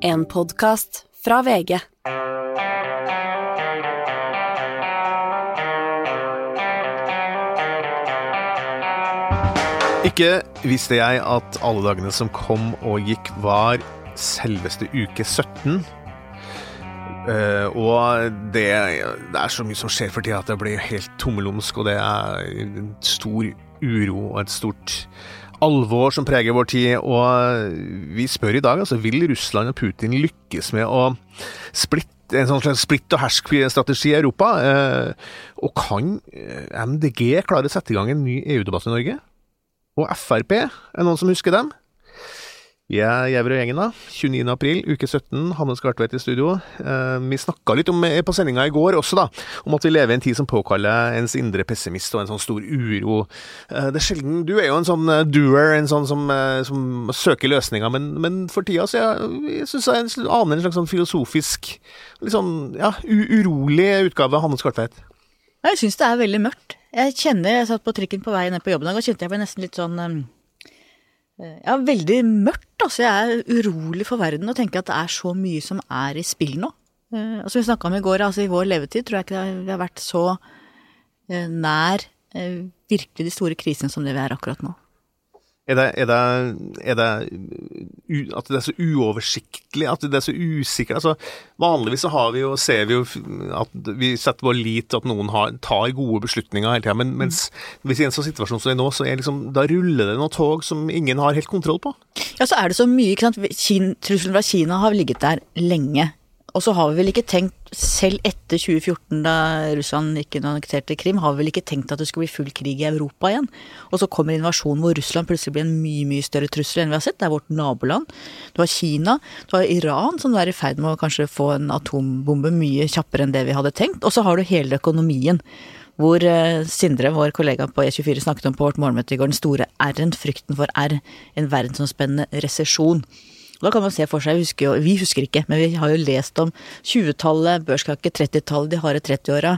En podkast fra VG. Ikke visste jeg at alle dagene som kom og gikk, var selveste uke 17. Uh, og det, det er så mye som skjer for tida at det blir helt tommelumsk, og det er en stor uro og et stort alvor som preger vår tid. Og vi spør i dag, altså, vil Russland og Putin lykkes med å splitte en sånn splitt og hersk-strategi i Europa? Eh, og kan eh, MDG klare å sette i gang en ny EU-debatt i Norge? Og Frp, er noen som husker dem? Vi er Gjever og gjengen, da. 29. april, uke 17. Hanne Skartvedt i studio. Eh, vi snakka litt om, på sendinga i går også, da, om at vi lever i en tid som påkaller ens indre pessimist og en sånn stor uro. Eh, det er sjelden Du er jo en sånn uh, doer, en sånn som, uh, som søker løsninger, men, men, for tida så jeg, jeg syns jeg aner en slags sånn filosofisk, litt sånn ja, urolig utgave av Hanne Skartvedt. Jeg syns det er veldig mørkt. Jeg kjenner, jeg satt på trikken på vei ned på jobben i dag og kjente jeg ble nesten litt sånn Ja, veldig mørkt. Altså, jeg er urolig for verden og tenker at det er så mye som er i spill nå. Uh, og som vi snakka om i går, altså i vår levetid tror jeg ikke vi har vært så uh, nær virkelig de store krisene som det vi er akkurat nå. Er det, er det, er det u, at det er så uoversiktlig, at det er så usikkert? Altså, vanligvis så har vi jo, ser vi jo at vi setter vår lit til at noen har, tar gode beslutninger hele tida, men mens hvis i en sånn situasjon som det er nå, så er liksom, da ruller det noen tog som ingen har helt kontroll på. Ja, så er det så mye, ikke sant. Trusselen fra Kina har ligget der lenge. Og så har vi vel ikke tenkt, selv etter 2014 da Russland gikk inn og annekterte Krim, har vi vel ikke tenkt at det skulle bli full krig i Europa igjen. Og så kommer invasjonen hvor Russland plutselig blir en mye, mye større trussel enn vi har sett. Det er vårt naboland. Du har Kina, du har Iran som er i ferd med å kanskje få en atombombe mye kjappere enn det vi hadde tenkt. Og så har du hele økonomien. Hvor Sindre, vår kollega på E24, snakket om på vårt morgenmøte i går, den store R-en, frykten for R, en verdensomspennende resesjon. Da kan man se for seg, husker jo, vi husker ikke, men vi har jo lest om 20-tallet, børskake 30-tallet, de harde 30-åra.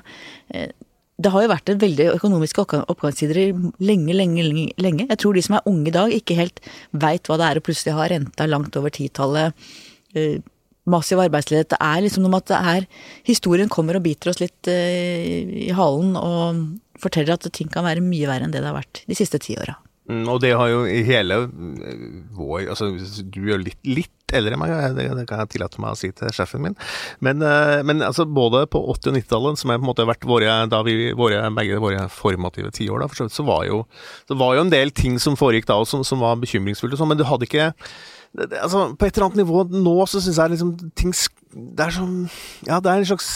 Det har jo vært en veldig økonomiske oppgangstider lenge, lenge, lenge. Jeg tror de som er unge i dag, ikke helt veit hva det er å plutselig ha renta langt over titallet. Massiv arbeidsledighet. Det er liksom noe med at det er Historien kommer og biter oss litt i halen og forteller at ting kan være mye verre enn det det har vært de siste ti åra. Mm, og det har jo i hele vår Altså, du er jo litt, litt eldre enn meg, det, det, kan jeg tillate meg å si til sjefen min. Men, men altså, både på 80- og 90-tallet, som har på en måte vært våre, da vi, våre, begge våre formative tiår, da, så, jo, så var jo en del ting som foregikk da, som, som var bekymringsfulle og sånn, men du hadde ikke altså, På et eller annet nivå nå så syns jeg liksom ting Det er sånn Ja, det er en slags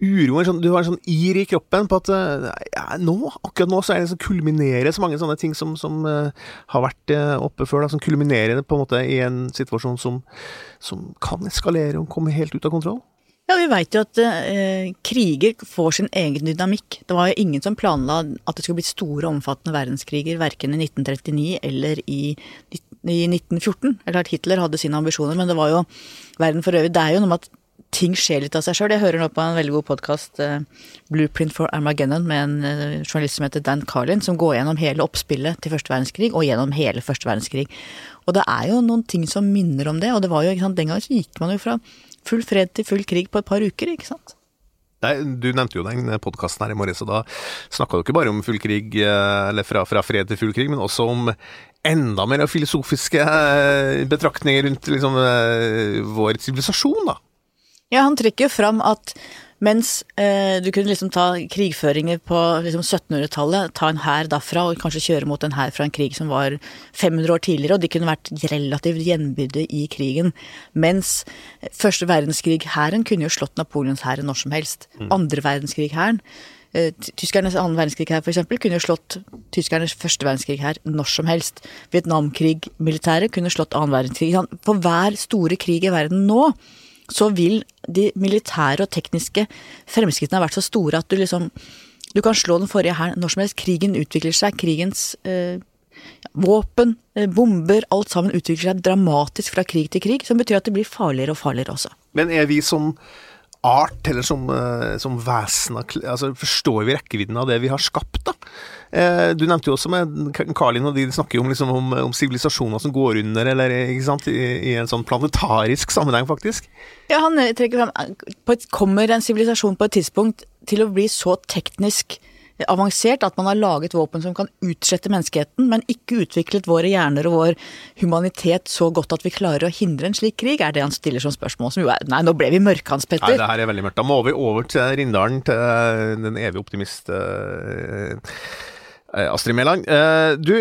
uro sånn, Du har en sånn ir i kroppen på at ja, nå, akkurat nå så er det liksom kulminerer så mange sånne ting som, som uh, har vært uh, oppe før, da, som kulminerer på en måte i en situasjon som, som kan eskalere og komme helt ut av kontroll. Ja, vi veit jo at uh, kriger får sin egen dynamikk. Det var jo ingen som planla at det skulle bli store, omfattende verdenskriger, verken i 1939 eller i, i 1914. Det er klart Hitler hadde sine ambisjoner, men det var jo verden for øvrig. Det er jo noe med at ting skjer litt av seg sjøl. Jeg hører nå på en veldig god podkast, uh, 'Blueprint for Armageddon', med en uh, journalist som heter Dan Carlin, som går gjennom hele oppspillet til første verdenskrig, og gjennom hele første verdenskrig. Og det er jo noen ting som minner om det, og det var jo, ikke sant, den gangen så gikk man jo fra full fred til full krig på et par uker, ikke sant. Nei, Du nevnte jo den podkasten her i morges, og da snakka du ikke bare om full krig, eller fra, fra, fred til full krig, men også om enda mer filosofiske betraktninger rundt liksom, vår sivilisasjon, da. Ja, han trekker jo fram at mens eh, du kunne liksom ta krigføringer på liksom 1700-tallet, ta en hær derfra og kanskje kjøre mot en hær fra en krig som var 500 år tidligere, og de kunne vært relativt gjenbydde i krigen. Mens første verdenskrig-hæren kunne jo slått Napoleonshæren når som helst. Mm. Andre verdenskrig-hæren eh, Tyskernes annen verdenskrig her, f.eks., kunne jo slått tyskernes første verdenskrig her når som helst. Vietnamkrig-militæret kunne slått annen verdenskrig. For hver store krig i verden nå så vil de militære og tekniske fremskrittene ha vært så store at du liksom Du kan slå den forrige hæren når som helst. Krigen utvikler seg. Krigens eh, våpen, eh, bomber, alt sammen utvikler seg dramatisk fra krig til krig. Som betyr at det blir farligere og farligere også. Men er vi som art, eller som, eh, som vesen altså, Forstår vi rekkevidden av det vi har skapt, da? Eh, du nevnte jo også med Karlin, og de snakker jo om, liksom, om, om sivilisasjoner som går under, eller ikke sant, I, i en sånn planetarisk sammenheng, faktisk. Ja, han trekker fram Kommer en sivilisasjon på et tidspunkt til å bli så teknisk avansert at man har laget våpen som kan utslette menneskeheten, men ikke utviklet våre hjerner og vår humanitet så godt at vi klarer å hindre en slik krig, er det han stiller som spørsmål. Som jo er Nei, nå ble vi mørke, Hans Petter. Nei, det her er veldig mørkt. Da må vi over til Rindalen, til den evige optimist. Eh, Astrid Mæland. Eh, du,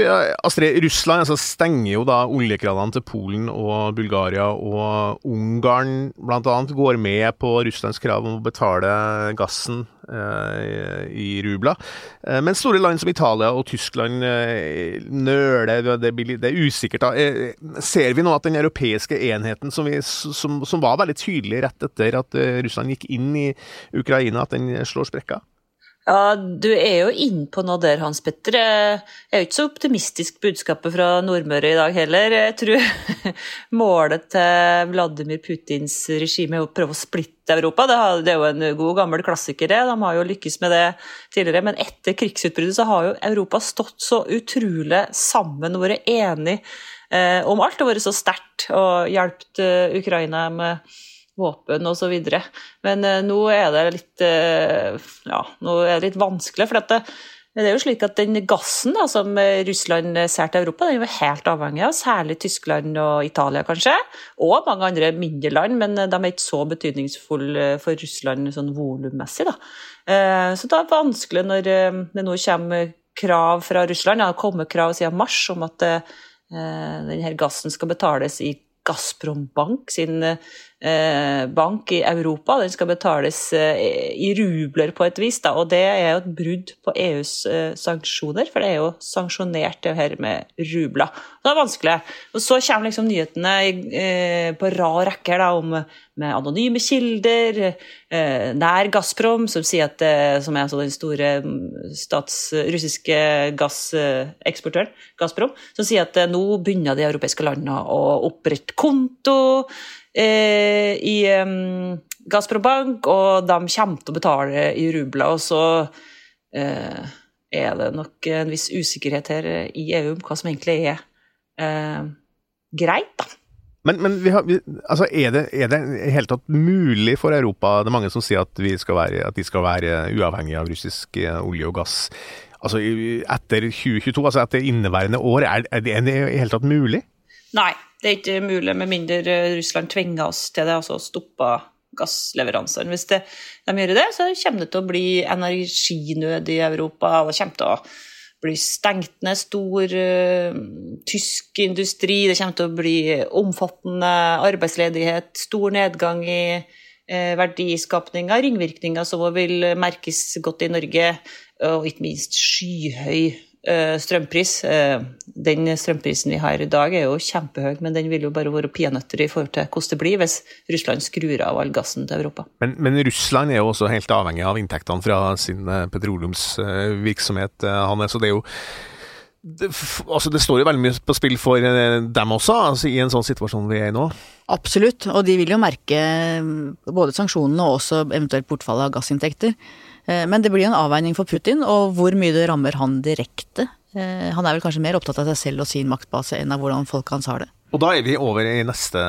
Astrid, Russland altså, stenger jo da oljekranene til Polen og Bulgaria, og Ungarn bl.a. går med på Russlands krav om å betale gassen eh, i rubler. Eh, men store land som Italia og Tyskland eh, nøler, det, det, er usikkert. da. Eh, ser vi nå at den europeiske enheten, som, vi, som, som var veldig tydelig rett etter at Russland gikk inn i Ukraina, at den slår sprekker? Ja, du er jo inne på noe der, Hans Petter. Jeg er jo ikke så optimistisk budskapet fra Nordmøre i dag heller. Jeg tror målet til Vladimir Putins regime er å prøve å splitte Europa. Det er jo en god, gammel klassiker, det. De har jo lykkes med det tidligere. Men etter krigsutbruddet så har jo Europa stått så utrolig sammen vært enige eh, om alt. Og vært så sterkt og hjulpet uh, Ukraina med våpen osv. Men uh, nå er det litt uh, ja, nå er det litt vanskelig. for det, det, er jo slik at den gassen da, som Russland ser til Europa, den er jo helt avhengig av, særlig Tyskland og Italia kanskje, og mange andre mindre land, men de er ikke så betydningsfulle for Russland sånn volummessig. Uh, så det er vanskelig når det nå kommer krav fra Russland, det har kommet krav siden mars om at denne gassen skal betales i Gazprom Bank sin eh, bank i Europa. Den skal betales eh, i rubler på et vis, da, og det er jo et brudd på EUs eh, sanksjoner, for det er jo sanksjonert det her med rubler. Det er vanskelig. Og så kommer liksom nyhetene eh, på rad rekke om med anonyme kilder, eh, nær Gazprom, som, sier at, eh, som er altså den store mm, stats, russiske gasseksportøren, Gazprom, som sier at nå begynner de europeiske landene å opprette konto eh, i um, Gazprom Bank, og de kommer til å betale i rubler. Og så eh, er det nok en viss usikkerhet her i EU om hva som egentlig er eh, greit, da. Men, men vi har, vi, altså er, det, i det hele tatt mulig for Europa Det er mange som sier at, være, at de skal være uavhengige av russisk eh, olje og gass. Altså etter 2022, altså etter inneværende år, er, er det i hele tatt mulig? Nei, det er ikke mulig med mindre Russland tvinger oss til det, altså stoppa gassleveransene. Hvis det, de gjør det, så kommer det til å bli energinød i Europa. det kommer til å bli stengt ned stor uh, tysk industri. Det kommer til å bli omfattende arbeidsledighet, stor nedgang i uh, verdiskapninga, ringvirkninger som vil merkes godt i Norge, og ikke minst skyhøy strømpris. Eh, den strømprisen vi har i dag er jo kjempehøy, men den vil jo bare være peanøtter i forhold til hvordan det blir hvis Russland skrur av all gassen til Europa. Men, men Russland er jo også helt avhengig av inntektene fra sin eh, petroleumsvirksomhet, Hanne. Så det er jo det, altså det står jo veldig mye på spill for dem også, altså i en sånn situasjon vi er i nå? Absolutt, og de vil jo merke både sanksjonene og også eventuelt bortfallet av gassinntekter. Eh, men det blir en avveining for Putin, og hvor mye det rammer han direkte. Eh, han er vel kanskje mer opptatt av seg selv og sin maktbase enn av hvordan folk hans har det. Og da er vi over i neste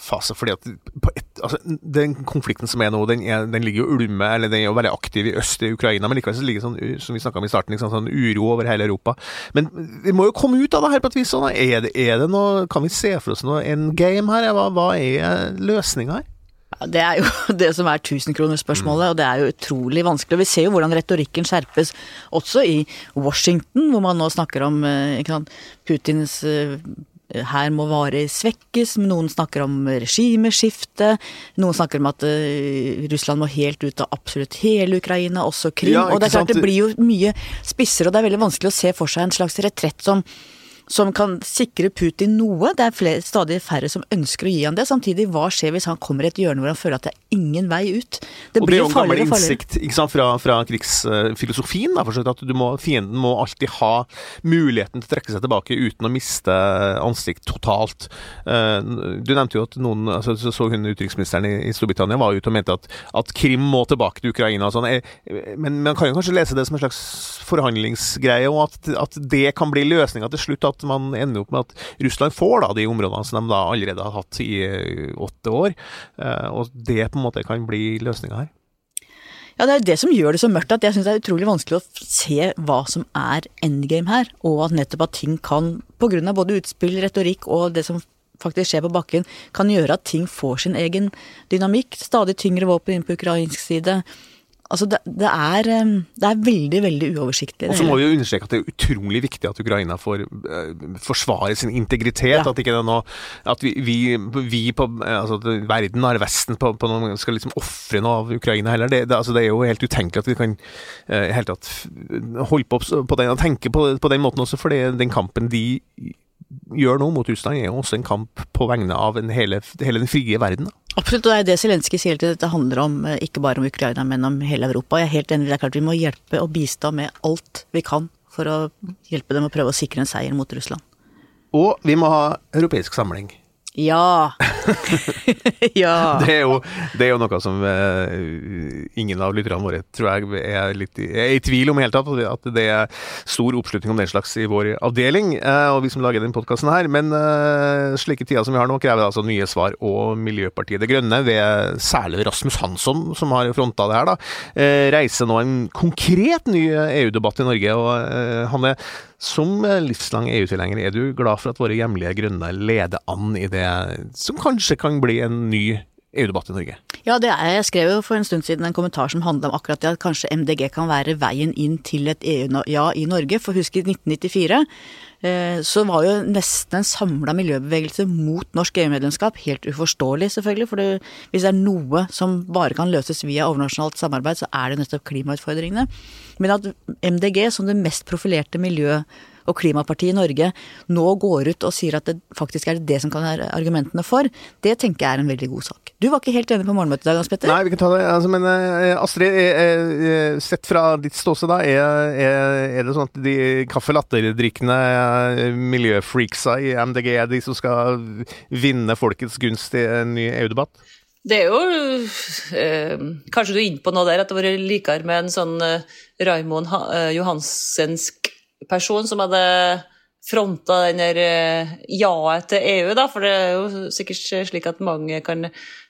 fase, fordi at et, altså, den konflikten som er nå, den, er, den ligger jo ulme, eller den er jo veldig aktiv i øst i Ukraina, men likevel så ligger sånn, som vi snakka om i starten, liksom, sånn uro over hele Europa. Men vi må jo komme ut av det her på et vis. Sånn. Er, det, er det noe, kan vi se for oss noe endgame her? Hva, hva er løsninga her? Det er jo det som er tusenkronersspørsmålet, og det er jo utrolig vanskelig. Og vi ser jo hvordan retorikken skjerpes også i Washington, hvor man nå snakker om eh, sant, Putins eh, her må varer svekkes, noen snakker om regimeskifte. Noen snakker om at uh, Russland må helt ut av absolutt hele Ukraina, også Krim. Ja, og det er klart det blir jo mye spissere, og det er veldig vanskelig å se for seg en slags retrett som som kan sikre Putin noe. Det er flere, stadig færre som ønsker å gi han det. Samtidig, hva skjer hvis han kommer i et hjørne hvor han føler at det er ingen vei ut? Det og det er jo en gammel innsikt sant, fra, fra, krigsfilosofien, da, at må, fienden må alltid ha muligheten til å trekke seg tilbake uten å miste ansikt totalt. Eh, du nevnte jo at noen altså, så hun Utenriksministeren i Storbritannia var ute og mente at, at Krim må tilbake til Ukraina. Sånn. Men man kan jo kanskje lese det som en slags forhandlingsgreie, og at, at det kan bli løsninga til slutt. At man ender opp med at Russland får da de områdene som de da allerede har hatt i eh, åtte år. Eh, og det på en måte kan bli løsninga her. Ja, Det er det som gjør det så mørkt at jeg syns det er utrolig vanskelig å se hva som er endgame her. Og at nettopp at ting kan, pga. både utspill, retorikk og det som faktisk skjer på bakken, kan gjøre at ting får sin egen dynamikk. Stadig tyngre våpen inn på ukrainsk side. Altså det, det, er, det, er, veldig, veldig uoversiktlig. Og så må vi jo understreke at det er utrolig viktig at Ukraina får uh, forsvare sin integritet. Ja. At ikke det nå At vi, vi, vi på altså verden har Vesten på, på noen skal liksom ofre noe av Ukraina heller. Det, altså det, er jo helt utenkelig at vi kan helt tatt holde på på den og tenke på, på den måten også, for den kampen de gjør nå mot Russland, er jo også en kamp på vegne av en hele, hele, den frie verden. Absolutt, og det er det Zelenskyj sier til dette handler om, eh, ikke bare om Ukraina, men om hele Europa. Jeg er helt enig, det er klart vi må hjelpe og bistå med alt vi kan for å hjelpe dem å prøve å sikre en seier mot Russland. Og vi må ha europeisk samling. Ja. ja. Det er, jo, det er, jo, noe som uh, ingen av lytterne våre tror jeg er, litt, er i tvil om i hele tatt. At det er stor oppslutning om den slags i vår avdeling, uh, og vi som lager den podkasten her. Men uh, slike tider som vi har nå, krever altså nye svar. Og Miljøpartiet De Grønne, ved særlig Rasmus Hansson, som har fronta det her, da, reiser nå en konkret ny EU-debatt i Norge. og han er som livslang EU-tilhenger, er du glad for at våre hjemlige grønne leder an i det som kanskje kan bli en ny EU-debatt i Norge? Ja, det er, jeg skrev jo for en stund siden en kommentar som handla om akkurat det, at kanskje MDG kan være veien inn til et EU-ja i Norge. For husk i 1994 eh, så var jo nesten en samla miljøbevegelse mot norsk EU-medlemskap. Helt uforståelig, selvfølgelig. For det, hvis det er noe som bare kan løses via overnasjonalt samarbeid, så er det nettopp klimautfordringene. Men at MDG, som det mest profilerte miljø- og klimapartiet i Norge, nå går ut og sier at det faktisk er det som kan være argumentene for, det tenker jeg er en veldig god sak. Du var ikke helt enig på morgenmøtet i dag, Hans Petter? Nei, vi kan ta det. Altså, men uh, Astrid, uh, sett fra ditt ståsted, da, er, er, det sånn at de latter-drikkende miljøfreaksa i MDG er de som skal vinne folkets gunst i en ny EU-debatt? Det er jo eh, Kanskje du er inne på noe der, at det hadde vært likere med en sånn eh, Raimond eh, Johansensk person som hadde fronta den der jaet ja-et til EU, da. For det er jo sikkert slik at mange kan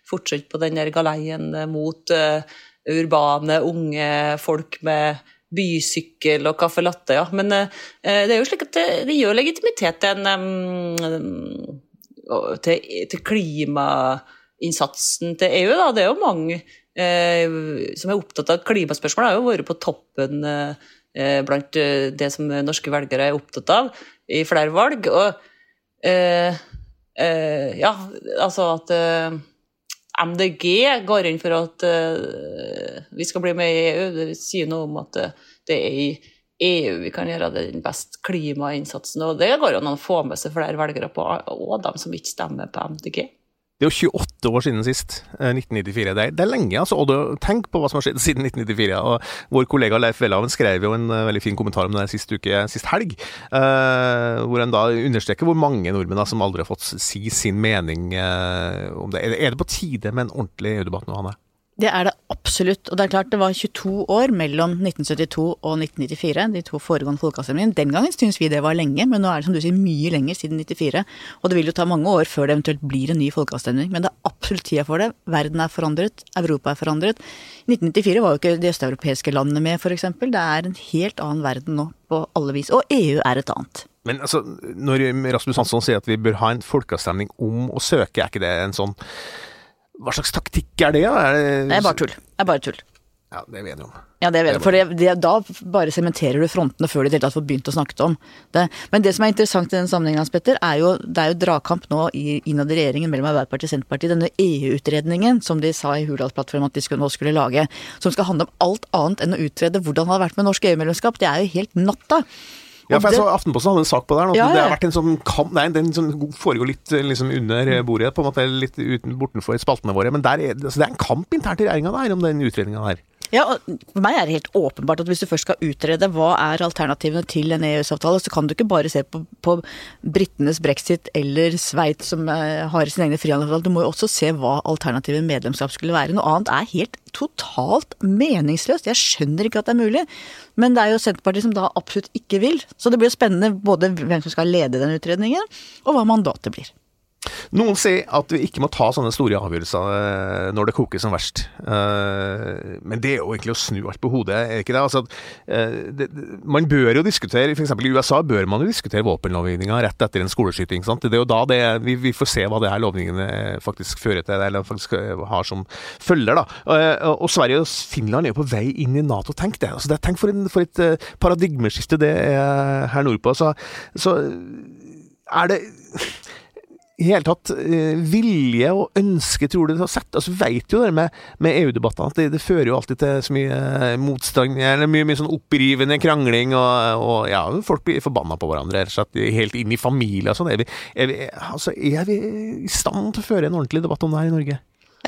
fortsette på den der galeien mot uh, urbane, unge folk med bysykkel og caffè latte, ja. Men det er jo slik at det, det gir legitimitet til en til, til klimainnsatsen til EU. Da. Det er jo mange eh, som er opptatt av klimaspørsmål, har jo vært på toppen eh, blant eh, det som norske velgere er opptatt av i flere valg. Og eh, eh ja, altså at eh, MDG går inn for at vi skal bli med i EU. Det sier noe om at det er i EU vi kan gjøre den best klimainnsatsen. Og det går an å få med seg flere velgere på, og de som ikke stemmer på MDG. Det er jo 28 år siden sist. 1994. Eh, det er, det er lenge, altså. Og det, tenk på hva som har skjedd siden 1994. Og vår kollega Leif Welhaven skrev jo en uh, veldig fin kommentar om det sist uke, sist helg. Uh, hvor han da understreker hvor mange nordmenn da, som aldri har fått si sin mening uh, om det. Er, er, det på tide med en ordentlig EU-debatt nå, Hanne? Det er det absolutt. Og det er klart det var 22 år mellom 1972 og 1994, de to foregående folkeavstemningene. Den gangen syns vi det var lenge, men nå er det som du sier mye lenger siden 94. Og det vil jo ta mange år før det eventuelt blir en ny folkeavstemning. Men det er absolutt tida for det. Verden er forandret, Europa er forandret. 1994 var jo ikke de østeuropeiske landene med, f.eks. Det er en helt annen verden nå på alle vis. Og EU er et annet. Men altså, når Rasmus Hansson sier at vi bør ha en folkeavstemning om å søke, er ikke det en sånn hva slags taktikk er det? Er det, det er bare tull. Det er bare tull. Ja, det er vi enige om. Ja, det er vi enige om. For det, det, da bare sementerer du frontene før de i får begynt å snakke om det. Men det som er interessant i den sammenhengen, Hans Petter, er jo det er jo dragkamp nå innad i regjeringen mellom Arbeiderpartiet og Senterpartiet. Denne EU-utredningen som de sa i Hurdalsplattformen at de skulle, nå skulle lage, som skal handle om alt annet enn å utrede hvordan det har vært med norsk EU-medlemskap, det er jo helt natta. Ja, for jeg så Aftenposten hadde en sak på det her. nå. Ja, Det har vært en sånn kamp Nei, den sånn foregår litt eh, liksom under bordet, på en måte litt uten, bortenfor spaltene våre. Men der er, altså, det er en kamp internt i regjeringa om den utredninga her. Ja, og For meg er det helt åpenbart at hvis du først skal utrede hva er alternativene til en EØS-avtale, så kan du ikke bare se på, på britenes brexit eller Sveits som eh, har sin egne frihandelsavtale. Du må jo også se hva alternativet medlemskap skulle være. Noe annet er helt totalt meningsløst. Jeg skjønner ikke at det er mulig. Men det er jo Senterpartiet som da absolutt ikke vil. Så det blir jo spennende både hvem som skal lede den utredningen, og hva mandatet blir. Noen sier at vi ikke må ta sånne store avgjørelser eh, når det koker som verst. Eh, Men det er jo egentlig å snu alt på hodet, er ikke det? Altså, eh, det man bør jo diskutere, f.eks. i USA bør man jo diskutere våpenlovgivninga rett etter en skoleskyting. Sant? Det er jo da det, vi, vi får se hva det her lovgivningene faktisk fører til, eller faktisk har som følger. da. Og Sverige og Finland er jo på vei inn i Nato. Tenk det. Altså, det tenk for, en, for et paradigmeskifte det er her nordpå. Så, så er det i hele tatt eh, vilje og ønske, tror du, til å sette altså, Vi vet jo det med, med EU-debattene, at det, det fører jo alltid til så mye eh, motstand, eller mye, mye sånn opprivende krangling, og, og ja, folk blir forbanna på hverandre, rett og slett, helt inn i familie og sånn. Er, er, altså, er vi i stand til å føre en ordentlig debatt om det her i Norge?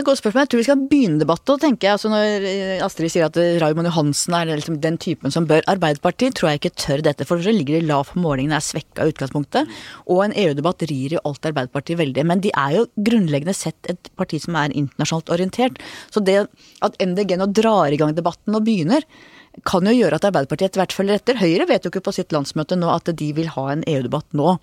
Et godt spørsmål. Jeg tror vi skal begynne debatten. tenker jeg. Altså når eh, Astrid sier at Raymond Johansen er liksom den typen som bør Arbeiderpartiet, tror jeg ikke tør dette. For så ligger de lavt på målingene, er svekka i utgangspunktet. Og en EU-debatt rir jo alt Arbeiderpartiet veldig. Men de er jo grunnleggende sett et parti som er internasjonalt orientert. Så det at MDG nå drar i gang debatten og begynner, kan jo gjøre at Arbeiderpartiet etter hvert følger etter. Høyre vet jo ikke på sitt landsmøte nå at de vil ha en EU-debatt nå.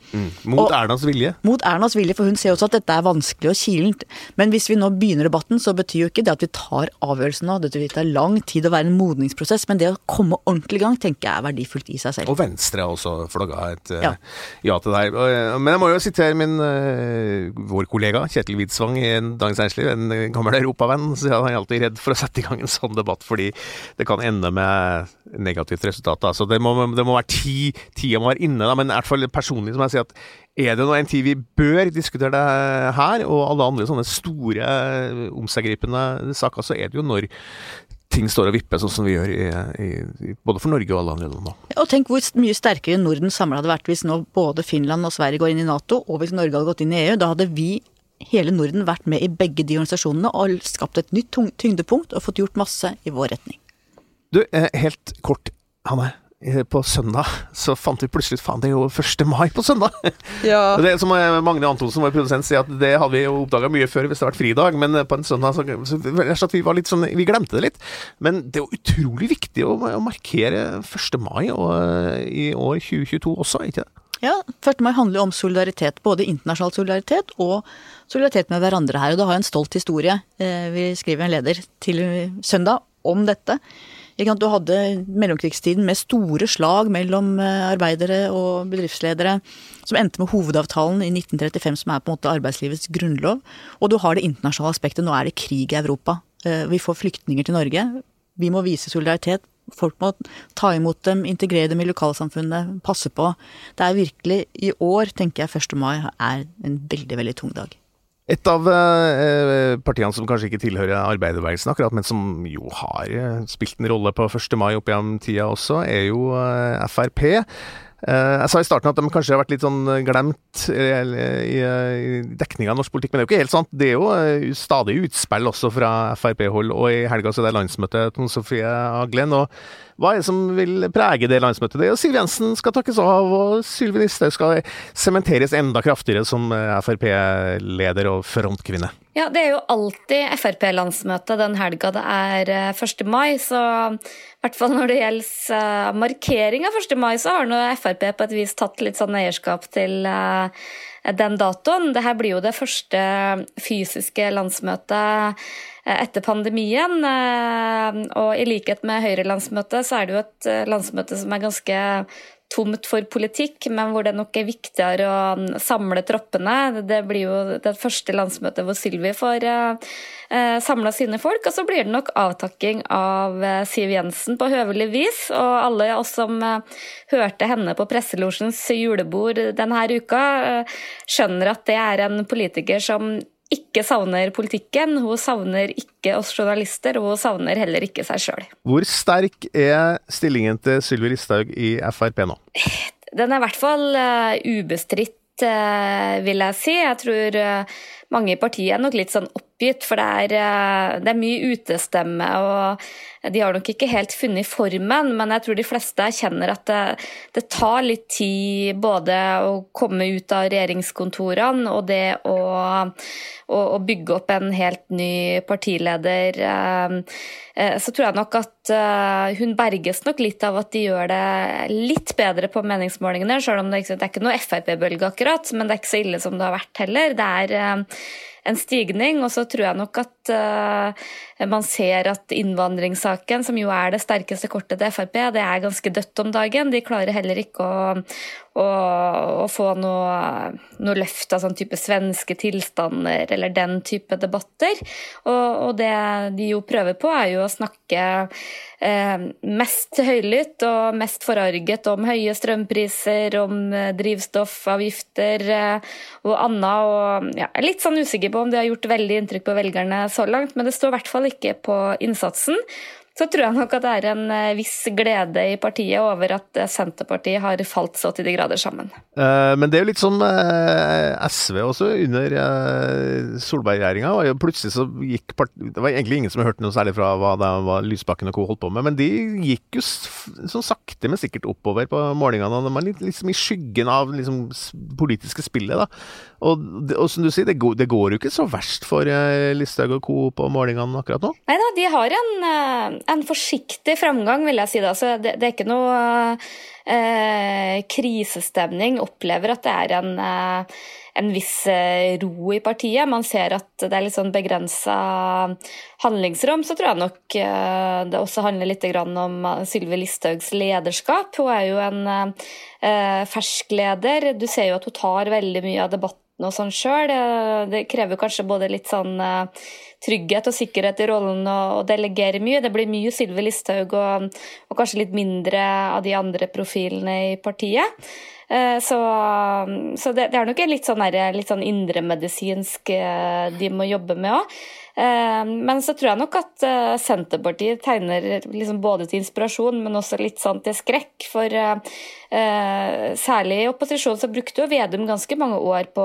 Mot Og- Ernas vilje? mot Ernas vilje, for hun ser også at dette er vanskelig og kilent. Men hvis vi nå begynner debatten, så betyr jo ikke det at vi tar avgjørelsen nå. Det vil ta lang tid å være en modningsprosess, men det å komme ordentlig i gang tenker jeg er verdifullt i seg selv. Og Venstre har også flagga et eh, Ja. ja. til. Og, eh, Men jeg må jo sitere min, eh, vår kollega Kjetil Widsvang i Dagens Næringsliv, en gammel europavenn. Så han er alltid redd for å sette i gang en sånn debatt, fordi det kan ende med negativt resultat. Da. Så det må, det må være ti, tida må være inne. Da. Men i hvert fall personlig så må jeg si at er det nå en tid vi bør diskutere det her, og alle andre sånne store, eh, omseggripende saker, så er det jo når ting står og vipper sånn som vi gjør i, i, både for Norge og alle andre land nå. Og tenk hvor mye sterkere Norden samla hadde vært hvis nå både Finland og Sverige går inn i Nato, og hvis Norge hadde gått inn i EU. Da hadde vi, hele Norden, vært med i begge de organisasjonene og skapt et nytt tyngdepunkt og fått gjort masse i vår retning. Du, eh, helt kort, Hanne. eh, På søndag så fant vi plutselig ut faen, det er jo 1. mai på søndag! Ja. Det som eh, Magne Antonsen, vår produsent, sier at det hadde vi jo oppdaga mye før hvis det hadde vært fridag, men på en søndag så, så, så vi var litt sånn Vi glemte det litt. Men det er jo utrolig viktig å, å markere 1. mai og, i år 2022 også, ikke det? Ja, 1. mai handler jo om solidaritet. Både internasjonal solidaritet og solidaritet med hverandre her. Og det har jo en stolt historie. Vi skriver en leder til søndag om dette. Du hadde mellomkrigstiden med store slag mellom eh, arbeidere og bedriftsledere, som endte med hovedavtalen i 1935, som er på en måte arbeidslivets grunnlov. Og du har det internasjonale aspektet. Nå er det krig i Europa. Eh, Vi får flyktninger til Norge. Vi må vise solidaritet. Folk må ta imot dem, integrere dem i lokalsamfunnet, passe på. Det er virkelig i år, tenker jeg 1. mai er en veldig, veldig tung dag. Et av eh, partiene som kanskje ikke tilhører arbeiderbevegelsen akkurat, men som jo har eh, spilt en rolle på 1. mai opp gjennom tida også, er jo eh, Frp. Jeg sa i starten at de kanskje har vært litt sånn glemt i, i dekninga av norsk politikk, men det er jo ikke helt sant. Det er jo stadig utspill også fra Frp-hold, og i helga så er det landsmøte Tone Sofie Aglen. og hva er det som vil prege det landsmøtet? Det Siv Jensen skal takkes av, og Sylvi Listhaug skal sementeres enda kraftigere som eh, Frp-leder og frontkvinne. Ja, det er jo alltid Frp-landsmøte den helga det er eh, 1. mai, så i hvert fall når det gjelder eh, markering av 1. mai, så har nå Frp på et vis tatt litt sånn eierskap til eh, den datoen. Dette blir jo det første fysiske landsmøtet eh, etter pandemien. eh, Og i likhet med Høyre-landsmøtet, så er det jo et eh, landsmøte som er ganske tomt for politikk, men hvor det nok er viktigere å samle troppene. Det blir jo det første landsmøtet hvor Sylvi får eh, samla sine folk. Og så blir det nok avtakking av eh, Siv Jensen på høvelig vis. Og alle oss som eh, hørte henne på presselosjens julebord denne uka, eh, skjønner at det er en politiker som ikke savner politikken, hun savner ikke oss journalister, og hun savner heller ikke seg sjøl. Hvor sterk er stillingen til Sylvi Listhaug i Frp nå? den er i hvert fall uh, ubestridt, uh, vil jeg si. Jeg tror uh, mange i partiet er nok litt sånn oppgitt, for det er, det er mye utestemme. og de har nok ikke helt funnet formen, men jeg tror de fleste kjenner at det, det tar litt tid både å komme ut av regjeringskontorene og det å, å, å bygge opp en helt ny partileder. Så tror jeg nok at hun berges nok litt av at de gjør det litt bedre på meningsmålingene, selv om det, det er ikke noe Frp-bølge akkurat, men det er ikke så ille som det har vært heller. Det er en stigning. Og så tror jeg nok at uh, man ser at innvandringssaken, som jo er det sterkeste kortet til Frp, det er ganske dødt om dagen. De klarer heller ikke å, å, å få noe, noe, løft av sånn type svenske tilstander eller den type debatter. Og, og det de jo prøver på, er jo å snakke mest høylytt og mest forarget om høye strømpriser, om eh, drivstoffavgifter eh, og annet. Og ja, jeg er litt sånn usikker på om det har gjort veldig inntrykk på velgerne så langt, men det står i hvert fall ikke på innsatsen så tror jeg nok at det er en eh, viss glede i partiet over at eh, Senterpartiet har falt så til de grader sammen. Eh, men det er jo litt som SV også, under Solberg-regjeringa. Plutselig så gikk part Det var egentlig ingen som hørte noe særlig fra hva, det, hva Lysbakken og co. holdt på med, men de gikk jo sånn sakte, men sikkert oppover på målingene. De var litt, liksom i skyggen av liksom politiske spillet, da. Og, og, som du sier, det går, det går, jo ikke så verst for Listhaug og co. på målingene akkurat nå? Nei da, de har en en forsiktig framgang, vil jeg si. da. Så det, det er ikke noe eh, krisestemning. Opplever at det er en, eh, en viss eh, ro i partiet. Man ser at det er litt sånn begrensa handlingsrom. Så tror jeg nok eh, det også handler litt om Sylvi Listhaugs lederskap. Hun er jo en eh, fersk leder. Du ser jo at hun tar veldig mye av debatten og sånn sjøl. Det krever kanskje både litt sånn eh, trygghet og sikkerhet i rollen å delegere mye. Det blir mye Sylvi Listhaug og, og, kanskje litt mindre av de andre profilene i partiet. Eh, så, så det, det, er nok litt sånn, litt sånn indremedisinsk eh, de må jobbe med òg. Men så tror jeg nok at Senterpartiet tegner liksom både til inspirasjon, men også litt sånn til skrekk. For Eh, særlig i opposisjon så brukte jo Vedum ganske mange år på,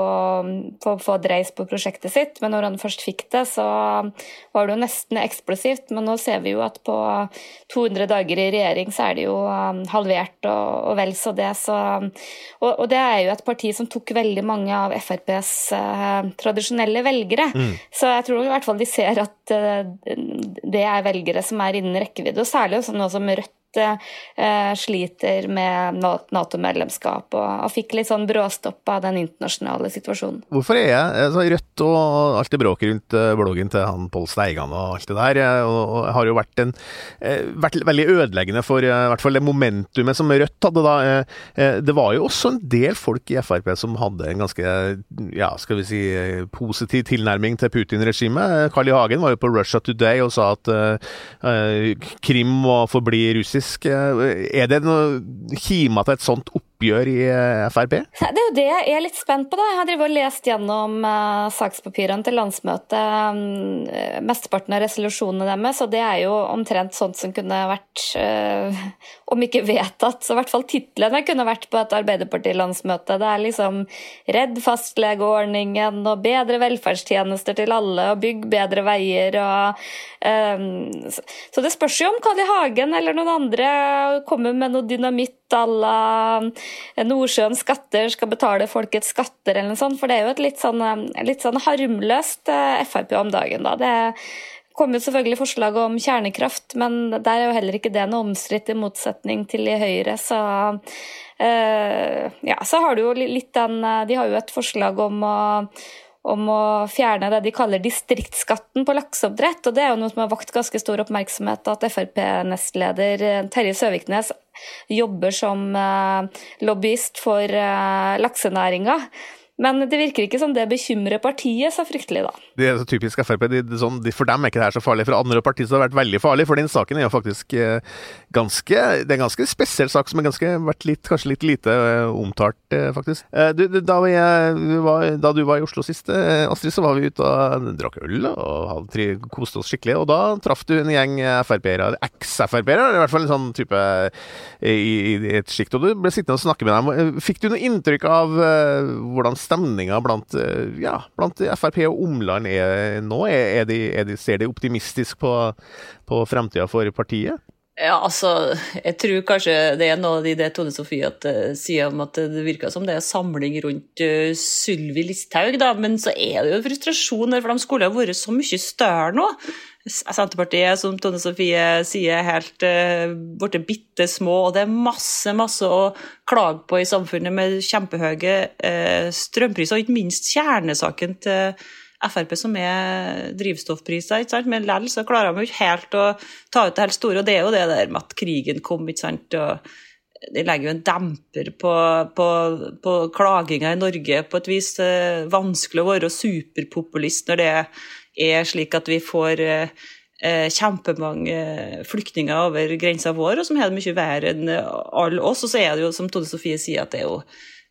på å få dreis på prosjektet sitt, men når han først fikk det, så var det jo nesten eksplosivt. Men nå ser vi jo at på 200 dager i regjering så er det jo halvert og, og vel så det. Så, og, og, det er jo et parti som tok veldig mange av FrPs eh, tradisjonelle velgere. Mm. Så jeg tror i hvert fall de ser at uh, det er velgere som er innen rekkevidde, og særlig også noe som Rødt eh, sliter med Nato-medlemskap, og, og, fikk litt sånn bråstopp av den internasjonale situasjonen. Hvorfor er jeg altså, Rødt og alt det bråket rundt eh, bloggen til han Pål Steigan og alt det der, eh, og, har jo vært, en, eh, vært veldig ødeleggende for i hvert fall det momentumet som Rødt hadde da. Det var jo også en del folk i Frp som hadde en ganske, ja, skal vi si, positiv tilnærming til Putin-regimet. Carl I. Hagen var jo på Russia Today og sa at uh, Krim må forbli russisk faktisk. Eh, er det noe kima til et sånt oppgjør i eh, Frp? Det er jo det jeg er litt spent på. da. Jeg har drevet og lest gjennom uh, sakspapirene til landsmøtet. Um, mesteparten av resolusjonene deres, og det er jo omtrent sånt som kunne vært, uh, om ikke vedtatt, så i hvert fall titlene kunne vært på et Arbeiderparti-landsmøte. Det er liksom 'Redd fastlegeordningen' og 'Bedre velferdstjenester til alle' og 'Bygg bedre veier' og um, Så det spørs jo om Carl. Hagen eller noen andre kommer med noe dynamitt à la eh, Nordsjøens skatter skal betale folkets skatter, eller noe sånt. For det er jo et litt sånn, eh, litt sånn harmløst eh, Frp om dagen, da. Det kommer jo selvfølgelig forslag om kjernekraft, men der er jo heller ikke det noe omstridt, i motsetning til i Høyre. Så, uh, ja, så har du jo litt den De har jo et forslag om å om å fjerne det de kaller distriktsskatten på lakseoppdrett. og Det er jo noe som har vakt ganske stor oppmerksomhet, at Frp-nestleder eh, Terje Søviknes jobber som eh, lobbyist for eh, laksenæringa. Men det virker ikke som det bekymrer partiet så fryktelig, da. Det er så typisk Frp. Sånn, for dem er ikke det her så farlig. For andre partier har det vært veldig farlig. For den saken er jo faktisk eh, ganske Det er en ganske spesiell sak som har vært litt, kanskje litt lite eh, omtalt, eh, faktisk. Du, da, vi, da, du var i Oslo sist, Astrid, så var vi ute og drakk øl og koste oss skikkelig. Og da traff du en gjeng Frp-ere, eks-Frp-ere, i hvert fall en sånn type i, i et sjikt. Og du ble sittende og snakke med dem. Fikk du noe inntrykk av hvordan stemninga blant, eh, ja, blant Frp og omland er nå? Er, er de, er de, ser de optimistisk på, på fremtida for partiet? Ja, altså, jeg tror kanskje det er noe i det Tone Sofie at, uh, sier om at det virker som det er samling rundt uh, Sylvi Listhaug, da, men så er det jo frustrasjon der, for de skulle ha vært så mye større nå. Senterpartiet, som Tone Sofie sier, er helt uh, blitt bitte små, og det er masse, masse å klage på i samfunnet med kjempehøye uh, strømpriser, og ikke minst kjernesaken til Frp som er drivstoffpriser, ikke sant? men likevel så klarer de ikke helt å ta ut det helt store. Og det er jo det der med at krigen kom, ikke sant. og det legger jo en demper på, på, på klaginga i Norge på et vis. Eh, vanskelig å være superpopulist når det er slik at vi får eh, kjempemange flyktninger over grensa vår, og som har det mye verre enn alle oss. Og så er det jo, som Tone Sofie sier, at det er jo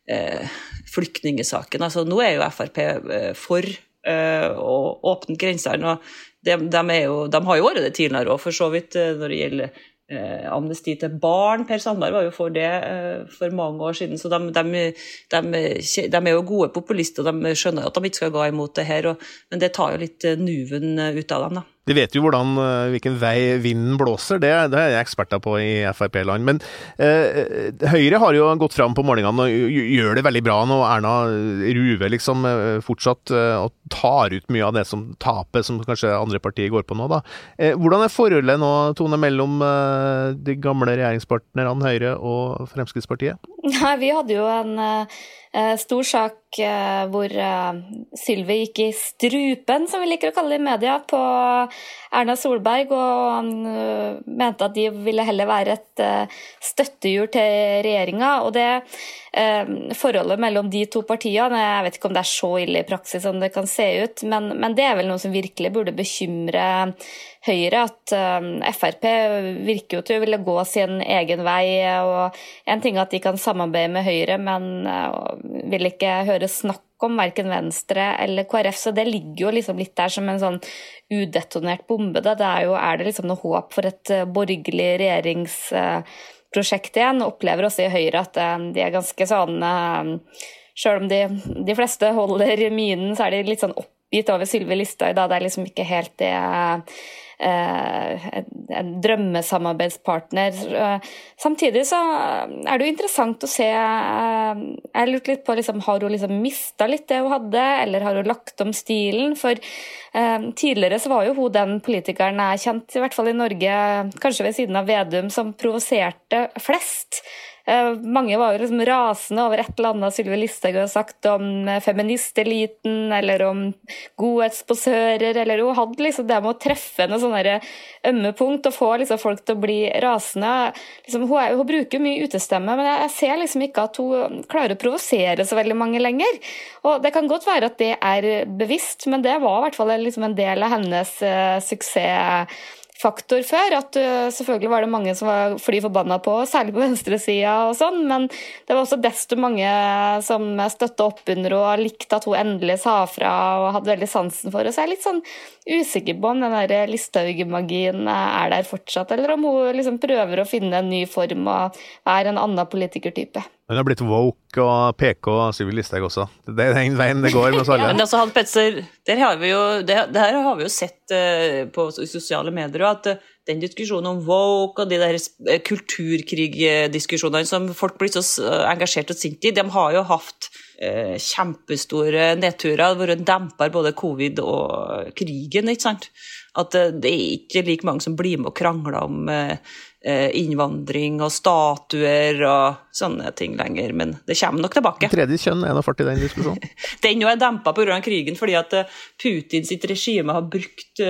eh, flyktningesaken. Altså, nå er jo Frp eh, for Eh, og åpne grensene. De, de, jo, de, har jo vært det tidligere òg, for så vidt, eh, når det gjelder eh, amnesti til barn. Per Sandberg var jo for det eh, for mange år siden. Så de, de, de, er jo gode populister, de skjønner at de ikke skal gå imot det her. Og, men det tar jo litt nuven ut av dem. da. De vet jo hvordan, eh, hvilken vei vinden blåser, det, det er jeg eksperter på i Frp-land. Men eh, Høyre har jo gått fram på målingene og gjør det veldig bra nå. Erna ruver liksom eh, fortsatt eh, og tar ut mye av det som taper, som kanskje andre partier går på nå. da. Eh, hvordan er forholdet nå, Tone, mellom eh, de gamle regjeringspartnerne Høyre og Fremskrittspartiet? Nei, vi hadde jo en stor sak uh, hvor uh, Sylvi gikk i strupen, som vi liker å kalle det i media, på Erna Solberg, og han eh, mente at de ville heller være et støttehjul til regjeringa. Og det forholdet mellom de to partiene, jeg vet ikke om det er så ille i praksis som det kan se ut, men, men det er vel noe som virkelig burde bekymre Høyre. At Frp virker jo til å ville gå sin egen vei. og En ting er at de kan samarbeide med Høyre, men vil ikke høre høre snakk om verken Venstre eller KrF, så det ligger jo liksom litt der som en sånn udetonert bombe. Det er, jo, er det liksom noe håp for et eh, borgerlig regjeringsprosjekt igjen? Opplever også i Høyre at eh, de er ganske sånn selv Sjøl om de, de, fleste holder minen, så er de litt sånn oppgitt over Sylvi Listhaug. Det er liksom ikke helt det Eh, en drømmesamarbeidspartner. Eh, samtidig så er det jo interessant å se eh, Jeg lurte litt på liksom, Har hun liksom mista litt det hun hadde, eller har hun lagt om stilen? For eh, tidligere så var jo hun den politikeren jeg kjent, i hvert fall i Norge, kanskje ved siden av Vedum, som provoserte flest. Eh, mange var jo liksom rasende over et eller annet Sylvi Listhaug har sagt om eh, feministeliten eller om godhetsposører, eller hun hadde liksom det med å treffe noen sånne ømme punkt og få liksom folk til å bli rasende. Liksom, hun, er, hun, bruker mye utestemme, men jeg ser liksom ikke at hun klarer å provosere så veldig mange lenger. Og Det kan godt være at det er bevisst, men det var i hvert fall liksom en del av hennes uh, suksess faktor før. At uh, selvfølgelig var det mange som var fly forbanna på, særlig på venstresida og sånn, men det var også desto mange som støtta opp under og likte at hun endelig sa fra og hadde veldig sansen for det. Så jeg er litt sånn usikker på om den der Listhaug-magien er der fortsatt, eller om hun liksom prøver å finne en ny form og er en annen politikertype. Hun har blitt woke og PK og Sylvi Listhaug også. Det er den veien det går med oss alle. ja, men altså, Hans Petzer, der har vi jo, det, det her har vi jo sett uh, på sosiale medier, at uh, den diskusjonen om woke og de der uh, kulturkrigdiskusjonene som folk blir så engasjert og sinte i, de har jo hatt kjempestore nedturer. Det har vært demper både covid og krigen, ikke sant. At det er ikke like mange som blir med og krangler om Eh, innvandring og statuer og sånne ting lenger, men det kommer nok tilbake. Tredje kjønn er noe fart i den diskusjonen? den jo er dempa pga. krigen, fordi at Putins regime har brukt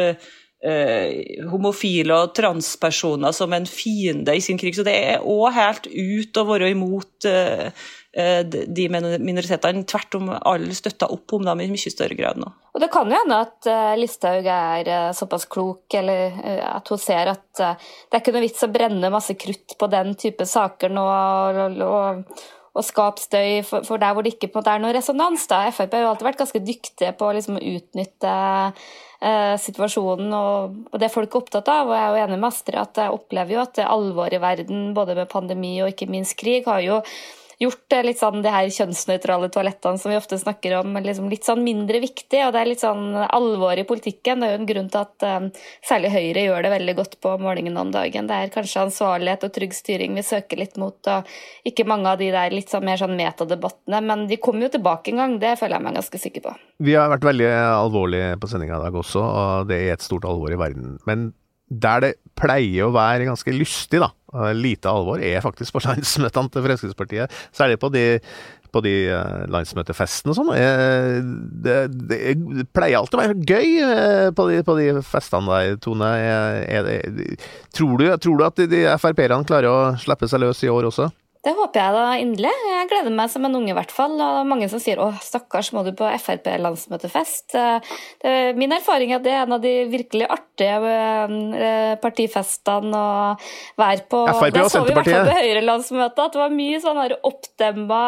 homofile og transpersoner som en fiende i sin krig. Så det er òg helt ut å være imot eh, de minoritetene. Tvert om, alle støtta opp om dem i mye større grad nå. Og Det kan jo hende at Listhaug er såpass klok, eller at hun ser at det er ikke noe vits å brenne masse krutt på den type saker nå. og, og og skape støy for, der hvor det ikke er noe resonans. Da. Frp har jo alltid vært ganske dyktige på liksom, å utnytte eh, situasjonen og, det folk er opptatt av. Og jeg er jo enig med Astrid at jeg opplever jo at det alvoret i verden, både med pandemi og ikke minst krig, har jo gjort litt sånn de her kjønnsnøytrale toalettene som vi ofte snakker om, liksom litt sånn mindre viktig. Og det er litt sånn alvor i politikken. Det er jo en grunn til at um, særlig Høyre gjør det veldig godt på målingen om dagen. Det er kanskje ansvarlighet og trygg styring vi søker litt mot, og ikke mange av de der litt sånn mer sånn metadebattene. Men de kommer jo tilbake en gang, det føler jeg meg ganske sikker på. Vi har vært veldig alvorlige på sendinga i dag også, og det er et stort alvor i verden. Men der det pleier å være ganske lystig, da, lite alvor, er faktisk på landsmøtene til Fremskrittspartiet. Særlig på de, på de uh, landsmøtefestene og sånn. Det, det, det, pleier alltid å være gøy på, de, på de, festene der, Tone. Er, er det, tror, du, tror, du, at de, de Frp-erne klarer å slippe seg løs i år også? Det håper jeg da inderlig. Jeg gleder meg som en unge, i hvert fall. Og mange som sier 'Å, stakkars, må du på Frp-landsmøtefest'. Min erfaring er at det er en av de virkelig artige eh, partifestene å være på. Frp og Senterpartiet. Det så vi i hvert fall på Høyre-landsmøtet, at det var mye sånn oppdemma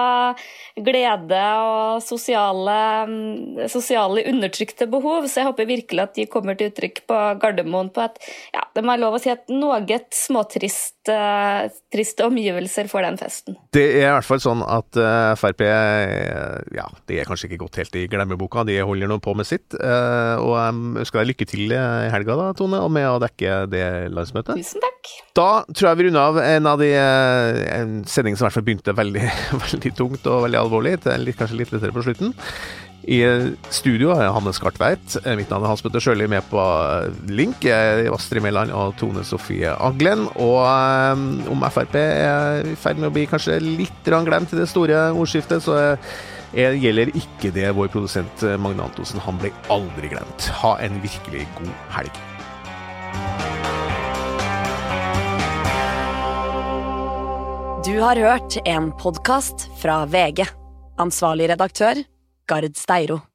glede og sosiale, sosiale, undertrykte behov. Så jeg håper virkelig at de kommer til uttrykk på Gardermoen på et ja, det må jeg lov å si, et noe småtrist uh, triste omgivelser for den festen. Det er i hvert fall sånn at uh, Frp ja, det er kanskje ikke gått helt i glemmeboka, de holder nå på med sitt. Og jeg ønsker deg lykke til i helga, da, Tone, og med å dekke det landsmøtet. Tusen takk. Da tror jeg vi runder av en av de en sending som i hvert fall begynte veldig, veldig tungt og veldig alvorlig, til kanskje litt lettere på slutten. I studio er Hanne Skartveit. Mitt navn er Hans Petter Sjøli, med på link. Astrid Mæland og Tone Sofie Aglen. Og um, om Frp er i ferd med å bli kanskje litt glemt i det store ordskiftet, så er, gjelder ikke det vår produsent Magne Antonsen. Han ble aldri glemt. Ha en virkelig god helg. Du har hørt en podkast fra VG. Ansvarlig redaktør Gard Steiro.